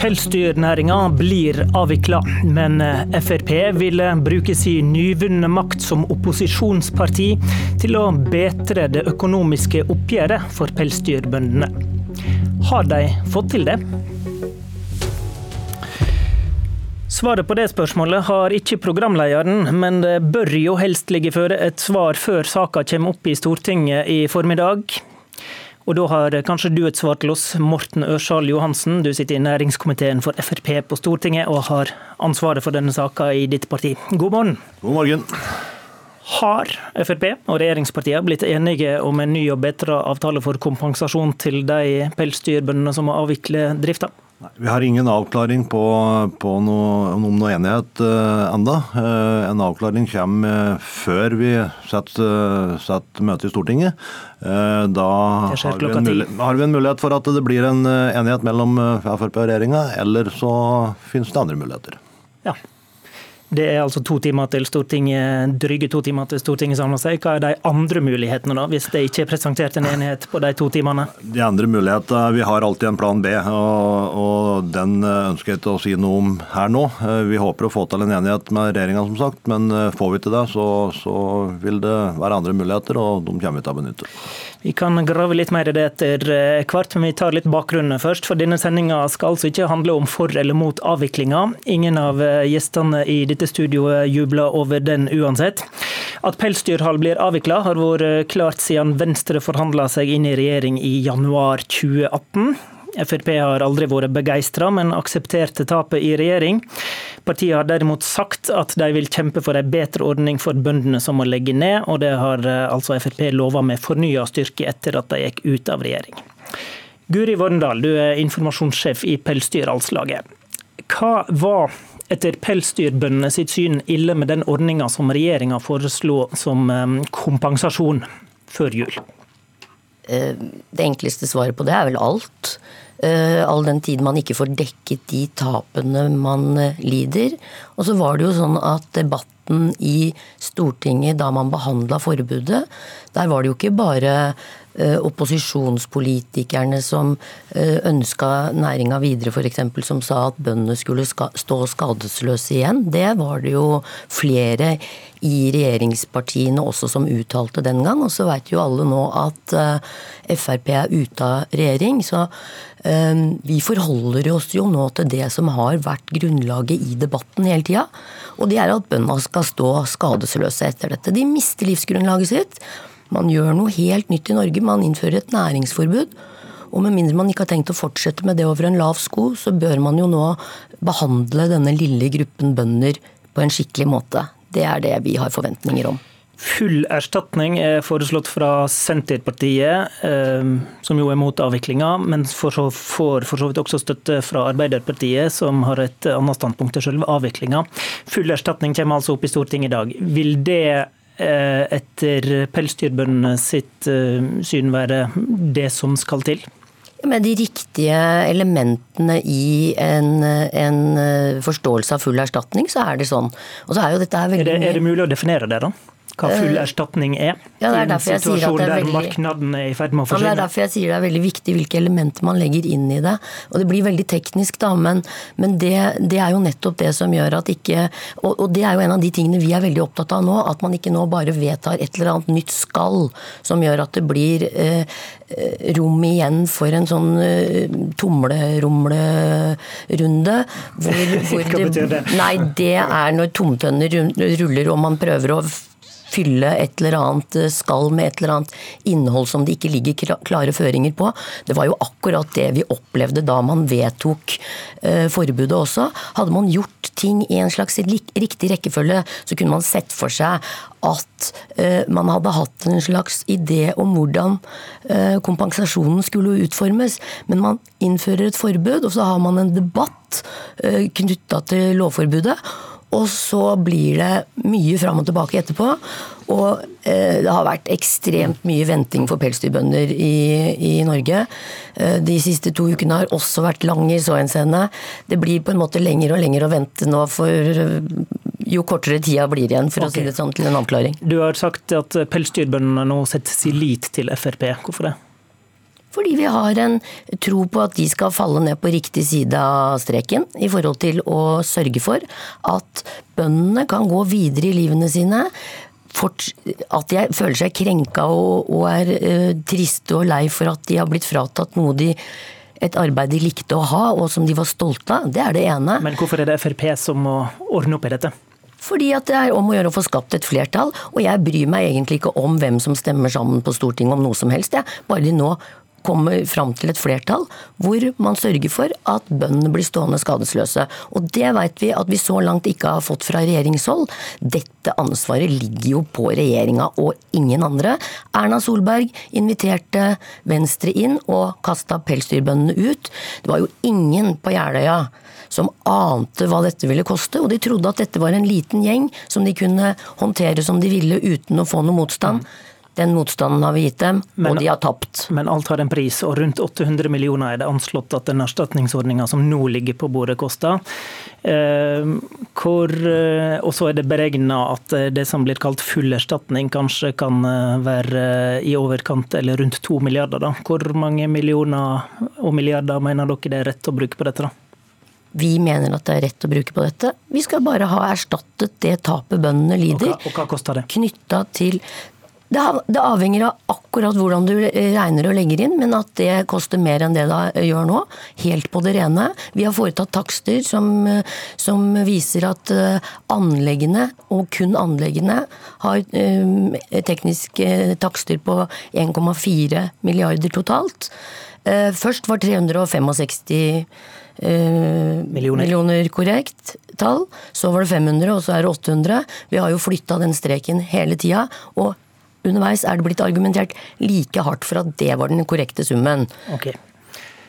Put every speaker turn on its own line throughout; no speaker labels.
Pelsdyrnæringa blir avvikla, men Frp vil bruke sin nyvunne makt som opposisjonsparti til å betre det økonomiske oppgjøret for pelsdyrbøndene. Har de fått til det? Svaret på det spørsmålet har ikke programlederen, men det bør jo helst ligge føre et svar før saka kommer opp i Stortinget i formiddag. Og da har kanskje du et svar til oss, Morten Ørsal Johansen. Du sitter i næringskomiteen for Frp på Stortinget og har ansvaret for denne saka i ditt parti. God morgen.
God morgen.
Har Frp og regjeringspartiene blitt enige om en ny og bedre avtale for kompensasjon til de pelsdyrbøndene som må avvikle drifta?
Nei, vi har ingen avklaring på, på noe, om noe enighet uh, enda. Uh, en avklaring kommer uh, før vi setter, setter møte i Stortinget. Uh, da har vi, mulighet, har vi, en mulighet for at det blir en enighet mellom Frp og regjeringa, eller så finnes det andre muligheter.
Ja. Det er altså to timer til Stortinget, dryge to timer til Stortinget samler seg. Hva er de andre mulighetene, da, hvis det ikke er presentert en enighet på de to timene?
De andre mulighetene, Vi har alltid en plan B, og, og den ønsker jeg ikke å si noe om her nå. Vi håper å få til en enighet med regjeringa, som sagt, men får vi til det, så, så vil det være andre muligheter, og de kommer vi til å benytte.
Vi kan grave litt mer i det etter eh, hvert, men vi tar litt bakgrunnen først. For denne sendinga skal altså ikke handle om for eller mot avviklinga. Ingen av eh, gjestene i dette studioet jubler over den uansett. At pelsdyrhold blir avvikla har vært eh, klart siden Venstre forhandla seg inn i regjering i januar 2018. Frp har aldri vært begeistra, men aksepterte tapet i regjering. Partiet har derimot sagt at de vil kjempe for en bedre ordning for bøndene som må legge ned, og det har eh, altså Frp lova med fornya styrke etter at de gikk ut av regjering. Guri Vorndal, du er informasjonssjef i Pelsdyralslaget. Hva var etter pelsdyrbøndene sitt syn ille med den ordninga som regjeringa foreslo som eh, kompensasjon før jul?
Eh, det enkleste svaret på det er vel alt. Eh, all den tid man ikke får dekket de tapene man eh, lider. Og så var det jo sånn at debatten i Stortinget da man behandla forbudet, der var det jo ikke bare opposisjonspolitikerne som ønska næringa videre, f.eks. som sa at bøndene skulle stå skadesløse igjen. Det var det jo flere i regjeringspartiene også som uttalte den gang. Og så veit jo alle nå at uh, Frp er ute av regjering. Så vi forholder oss jo nå til det som har vært grunnlaget i debatten hele tida. Og det er at bøndene skal stå skadesløse etter dette. De mister livsgrunnlaget sitt. Man gjør noe helt nytt i Norge. Man innfører et næringsforbud. Og med mindre man ikke har tenkt å fortsette med det over en lav sko, så bør man jo nå behandle denne lille gruppen bønder på en skikkelig måte. Det er det vi har forventninger om.
Full erstatning er foreslått fra Senterpartiet, eh, som jo er mot avviklinga, men får for så vidt også støtte fra Arbeiderpartiet, som har et annet standpunkt til selve avviklinga. Full erstatning kommer altså opp i Stortinget i dag. Vil det etter pelsdyrbøndene sitt eh, syn være det som skal til?
Med de riktige elementene i en, en, forståelse av full erstatning, så er det sånn.
Er, er, det, er, det, mulig å definere det, da? Hva full eh, erstatning er.
Ja, det er derfor jeg sier at det er veldig. Ja, det er derfor jeg sier det er veldig viktig hvilke elementer man legger inn i det. Og det blir veldig teknisk, da, men, men det, det, er jo nettopp det som gjør at ikke og, og, det er jo en av de tingene vi er veldig opptatt av nå, at man ikke nå bare vedtar et eller annet nytt skall som gjør at det blir eh, eh rom igjen for en sånn eh, tumlerumlerunde.
Hvor, hvor Hva betyr det?
Nei, det er når tomtønner ruller og man prøver å fylle et eller annet eh, skall med et eller annet innhold som det ikke ligger klare føringer på. Det var jo akkurat det vi opplevde da man vedtok eh, forbudet også. Hadde man gjort ting i en slags riktig rekkefølge, så kunne man sett for seg at eh, man hadde hatt en slags idé om hvordan kompensasjonen skulle utformes. Men man innfører et forbud, og så har man en debatt knytta til lovforbudet. Og så blir det mye fram og tilbake etterpå. Og eh, det har vært ekstremt mye venting for pelsdyrbønder i, i, Norge. Eh, de siste to ukene har også vært lange i så henseende. Det blir på en måte lenger og lenger å vente nå, for eh, jo kortere tida blir igjen, for okay. å si det sånn, til en avklaring.
Du har sagt at pelsdyrbøndene nå setter sin lit til Frp. Hvorfor det?
Fordi vi har en tro på at de skal falle ned på riktig side av streken i forhold til å sørge for at bøndene kan gå videre i livene sine. At de føler seg krenka og, og er uh, triste og lei for at de har blitt fratatt noe de et arbeid de likte å ha og som de var stolte av. Det er det ene.
Men hvorfor er det Frp som må ordne opp i dette?
Fordi at det er om å gjøre å få skapt et flertall, og jeg bryr meg egentlig ikke om hvem som stemmer sammen på Stortinget om noe som helst, jeg. Bare de nå kommer fram til et flertall hvor man sørger for at bøndene blir stående skadesløse. Og det vet vi at vi så langt ikke har fått fra regjeringshold. Dette ansvaret ligger jo på regjeringa og ingen andre. Erna Solberg inviterte Venstre inn og kasta pelsdyrbøndene ut. Det var jo ingen på Jeløya som ante hva dette ville koste, og de trodde at dette var en liten gjeng som de kunne håndtere som de ville uten å få noe motstand. Mm. Den motstanden har vi gitt dem, men, og de har tapt.
Men alt har en pris, og rundt 800 millioner er det anslått at den erstatningsordninga som nå ligger på bordet, koster. Eh, eh, og så er det beregna at eh, det som blir kalt full erstatning, kanskje kan eh, være i overkant eller rundt to milliarder. Da. Hvor mange millioner og milliarder mener dere det er rett å bruke på dette? da?
Vi mener at det er rett å bruke på dette. Vi skal bare ha erstattet det tapet bøndene lider.
Og hva, og hva koster det?
Knytta til det, avhenger av akkurat hvordan du regner og legger inn, men at det koster mer enn det det gjør nå. Helt på det rene. Vi har foretatt takster som, som viser at eh, anleggene, og kun anleggene, har um, tekniske takster på 1,4 milliarder totalt. Først var 365 Uh, millioner. millioner. korrekt tall. Så var det 500, og så er det 800. Vi har jo flytta den streken hele tida. Og underveis er det blitt argumentert like hardt for at det var den korrekte summen.
Okay.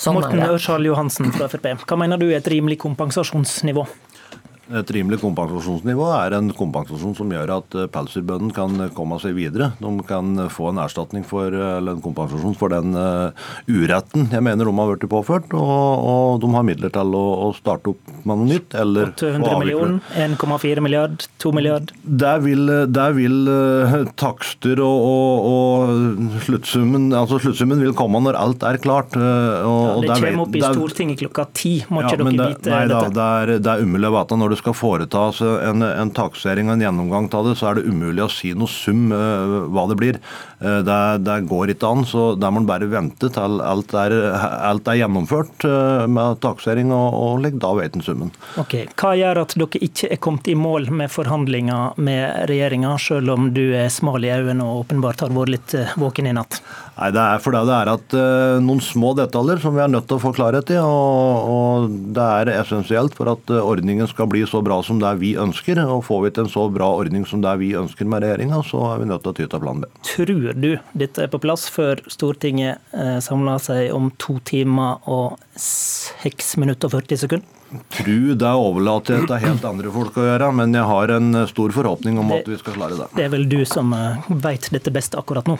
Sånn Morten Ørsal Johansen fra Frp, hva mener du er et rimelig kompensasjonsnivå?
Et rimelig kompensasjonsnivå er en kompensasjon som gjør at eh, pelsdyrbøndene kan komme seg videre. De kan få en erstatning for, eller en kompensasjon for den uh, uretten jeg mener de har blitt påført, og, og, de har midler til å, å starte opp med noe nytt. eller
800 millioner, 1,4 milliard, 2 milliard?
Der vil, der vil takster og, og, og, sluttsummen altså sluttsummen vil komme når alt er klart.
Uh, og, ja, det kommer opp i Stortinget klokka ti, må ja, ikke dere vite
nei, dette? Da, det, er, det er umulig å vite når det skal foretas en, en taksering og en gjennomgang av det, så er det umulig å si noe sum uh, hva det blir. Uh, det, det, går ikke an. så Der må man bare vente til alt er, alt er gjennomført med taksering, og, og legg da vet en summen.
Ok, Hva gjør at dere ikke er kommet i mål med forhandlinger med regjeringa, selv om du er smal i øynene og åpenbart har vært litt våken i natt?
Nei, Det er fordi det er at uh, noen små detaljer som vi er nødt til å få klarhet i. Og, og det er essensielt for at uh, ordningen skal bli så bra som det er vi ønsker. Og får vi til en så bra ordning som det er vi ønsker med regjeringa, så er vi nødt til å ty til plan B.
Tror du dette er på plass før Stortinget uh, samler seg om to timer og seks minutter og 40 sekunder?
Tru det overlater jeg til helt andre folk å gjøre, men jeg har en stor forhåpning om det, at vi skal klare det.
Det er vel du som vet dette best akkurat nå?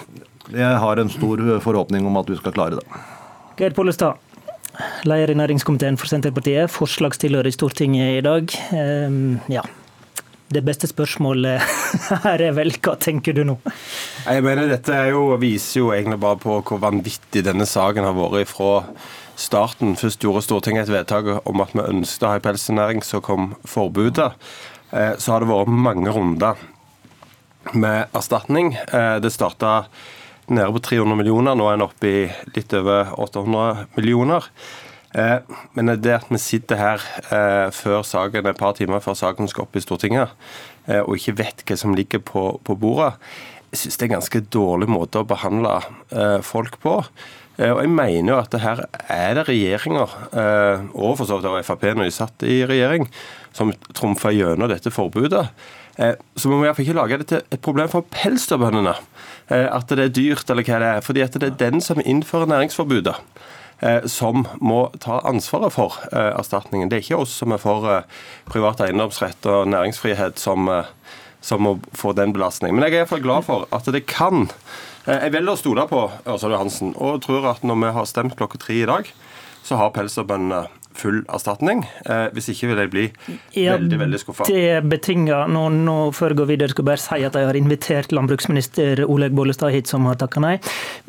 Jeg har en stor forhåpning om at vi skal klare det.
Geir Pollestad, leder i næringskomiteen for Senterpartiet, forslagsstiller i Stortinget i dag. Ehm, ja. Det beste spørsmålet her er vel, hva tenker du nå?
Jeg mener Dette jo, viser jo egentlig bare på hvor vanvittig denne saken har vært fra starten. Først gjorde Stortinget et vedtak om at vi ønsket å ha en pelsnæring, så kom forbudet. Eh, så har det vært mange runder med erstatning. Eh, det starta nede på 300 millioner, nå er en oppe i litt over 800 millioner. Eh, men det at vi sitter her eh, før saken, et par timer før saken skal opp i Stortinget, eh, og ikke vet hva som ligger på, på bordet, jeg syns det er en ganske dårlig måte å behandle folk på. Og jeg mener jo at det her er det regjeringer, og for så vidt av Frp når de satt i regjering, som trumfa gjennom dette forbudet. Så må vi iallfall ikke lage det til et problem for pelsdyrbøndene. Eh, at det er dyrt, eller hva det er. Fordi at det er den som innfører næringsforbudet eh, som må ta ansvaret for eh, erstatningen. Det er ikke oss som er for privat eiendomsrett og næringsfrihet som, som må få den belastningen. Men jeg er i hvert fall glad for at det kan. Jeg velger å stole på Ørsal Johansen og tror at når vi har stemt klokka tre i dag, så har pelsdyrbøndene full erstatning. Eh, hvis ikke vil jeg bli ja, veldig veldig skuffa.
Det betinger nå, nå, Før jeg går videre, skal jeg bare si at jeg har invitert landbruksminister Oleg Bollestad hit, som har takka nei.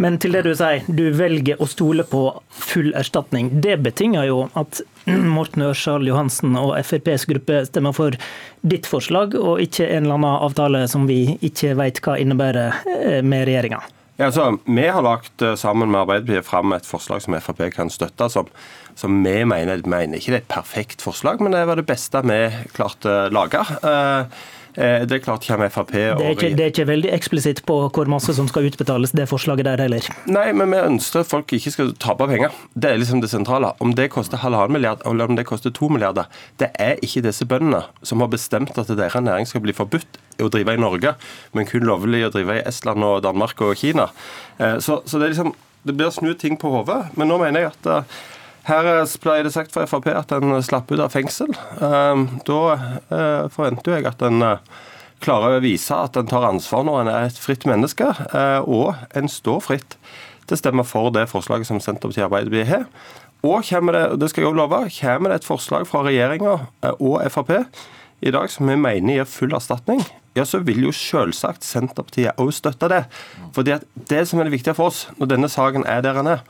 Men til det du sier, du velger å stole på full erstatning. Det betinger jo at Morten Ørsal Johansen og FrPs gruppe stemmer for ditt forslag, og ikke en eller annen avtale som vi ikke vet hva innebærer eh, med regjeringa.
Ja, altså, vi har lagt eh, sammen med Arbeiderpartiet fram et forslag som Frp kan støtte. Som, som vi mener, mener ikke det er et perfekt forslag, men det var det beste vi klarte å lage. Eh, det er klart kommer Frp
og det er, ikke, det er ikke veldig eksplisitt på hvor masse som skal utbetales, det forslaget der heller?
Nei, men vi ønsker at folk ikke skal tape penger. Det er liksom det sentrale. Om det koster halvannen milliard eller om det koster to milliarder, det er ikke disse bøndene som har bestemt at deres næring skal bli forbudt å drive i Norge, men kun lovlig å drive i Estland og Danmark og Kina. Eh, så, så det, er liksom, det blir snudd snu ting på hodet. Men nå mener jeg at eh, her ble det sagt fra Frp at en slapp ut av fengsel. Ehm, da eh, forventer jeg at en eh, klarer å vise at en tar ansvar når en er et fritt menneske, eh, og en står fritt til å stemme for det forslaget som Senterpartiet og Arbeiderpartiet har. Og kommer det, det skal jeg også love, kommer det et forslag fra regjeringa og Frp i dag som vi mener gir full erstatning, ja, så vil jo selvsagt Senterpartiet òg støtte det. Fordi at Det som er det viktige for oss når denne saken er der den er,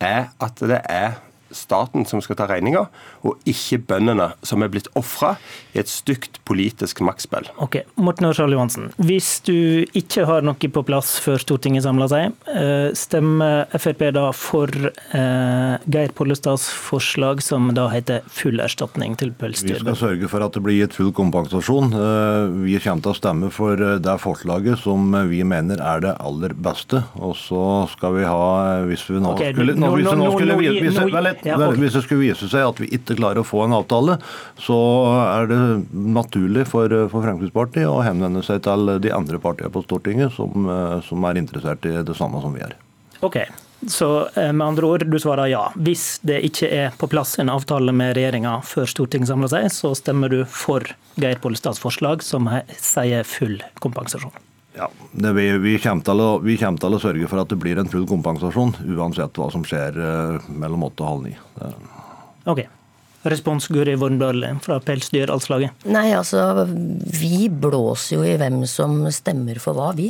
er at det er staten som skal ta regninga, og ikke bøndene som er blitt ofra i et stygt politisk maktspill.
Ok, Morten Ørsal Johansen, hvis du ikke har noe på plass før Stortinget samler seg, eh, stemmer Frp da for eh, Geir Pollestads forslag som da heter full erstatning til pelsdyr?
Vi skal sørge for at det blir gitt full kompensasjon. Eh, vi kommer til å stemme for det forslaget som vi mener er det aller beste. Og så skal vi ha, hvis vi nå okay, skulle, nå, hvis nå, nå, skulle, nå, hvis, ja, okay. Hvis det skulle vise seg at vi ikke klarer å få en avtale, så er det naturlig for, for Fremskrittspartiet å henvende seg til de andre partiene på Stortinget som, som er interessert i det samme som vi er.
Ok, så eh, med andre ord, du svarer ja. Hvis det ikke er på plass en avtale med regjeringa før Stortinget samler seg, så stemmer du for Geir Pollestads forslag som sier full kompensasjon.
Ja, det, vi, vi, kommer til å, vi, kommer til å, sørge for at det blir en full kompensasjon, uansett hva som skjer eh, mellom åtte og halv ni.
Ok. Respons Guri Wormdal fra Pelsdyralslaget?
Nei, altså vi blåser jo i hvem som stemmer for hva, vi.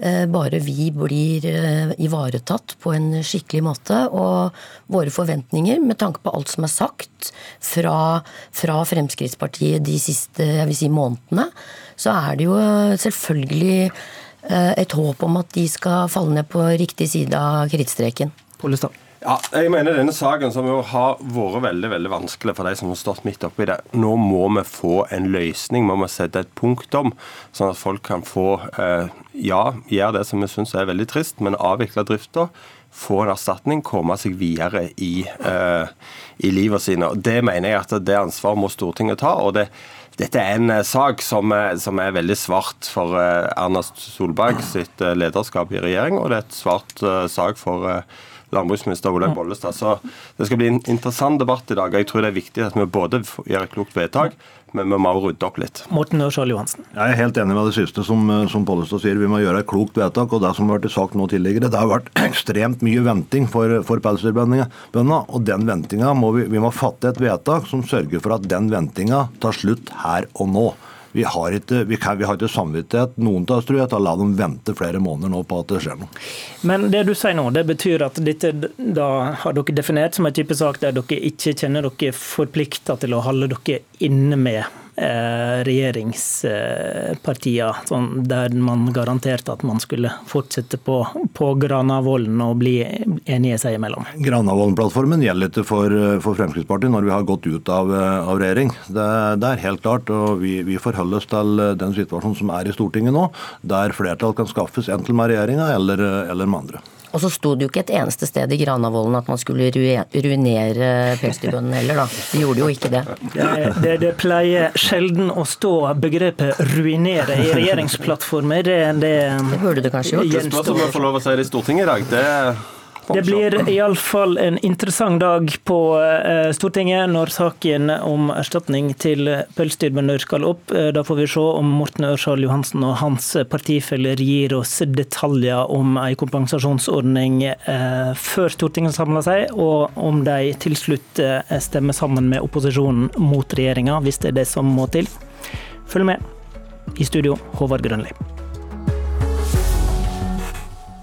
Eh, bare vi blir eh, ivaretatt på en skikkelig måte. Og våre forventninger, med tanke på alt som er sagt fra, fra Fremskrittspartiet de siste jeg vil si, månedene, så er det jo selvfølgelig eh, et håp om at de skal falle ned på riktig side av krittstreken.
Ja, jeg mener denne saken som jo har vært veldig veldig vanskelig for de som har stått midt oppi det. Nå må vi få en løsning, vi må sette et punktum, sånn at folk kan få eh, ja, gjøre det som vi syns er veldig trist, men avvikle drifta. Få en erstatning, komme seg videre i, eh, i livet sine. Og Det mener jeg at det ansvaret må Stortinget ta. og det dette er en eh, sak som er, som er, veldig svart for eh, Erna Solberg sitt eh, lederskap i regjering, og det er et svart sak for landbruksminister Olaug Bollestad. Så det skal bli en interessant debatt i dag. Jeg tror det er viktig at vi både gjør et klokt vedtak, men vi må rydde opp litt.
Morten Ørsal Johansen.
Jeg er helt enig med det siste som, som Pollestad sier. Vi må gjøre et klokt vedtak. og Det som har vært sagt nå tidligere, det har vært ekstremt mye venting for, for pelsdyrbøndene. Og den ventinga må vi, vi må fatte et vedtak som sørger for at den ventinga tar slutt her og nå. Vi har ikke, vi kan, vi har ikke samvittighet, noen av oss tror jeg, til å la dem vente flere måneder nå på at det skjer noe.
Men det du sier nå, det betyr at dette da har dere definert som en type sak der dere ikke kjenner dere forplikta til å holde dere inne med Eh, regjeringspartiene, sånn, der man garanterte at man skulle fortsette på, på Granavolden og bli enige seg imellom.
Granavolden-plattformen gjelder ikke for, for, Fremskrittspartiet når vi har gått ut av, av regjering. Det, det, er helt klart. og Vi, vi forholder oss til den situasjonen som er i Stortinget nå, der flertall kan skaffes enten med regjeringa eller, eller med andre.
Og så sto det jo ikke et eneste sted i Granavolden at man skulle ruinere pelsdyrbøndene heller, da. De gjorde jo ikke det.
Det, det. det, pleier sjelden å stå begrepet 'ruinere' i regjeringsplattformer. Det,
det, det burde det kanskje gjort.
Det spørs om jeg får lov å si det i Stortinget i dag. Det
Det blir iallfall en interessant dag på eh, Stortinget når saken om erstatning til pelsdyrbønder skal opp. Eh, da får vi se om Morten Ørsal Johansen og hans partifeller gir oss detaljer om en kompensasjonsordning eh, før Stortinget samler seg, og om de til slutt stemmer sammen med opposisjonen mot regjeringa, hvis det er det som må til. Følg med. I studio, Håvard Grønli.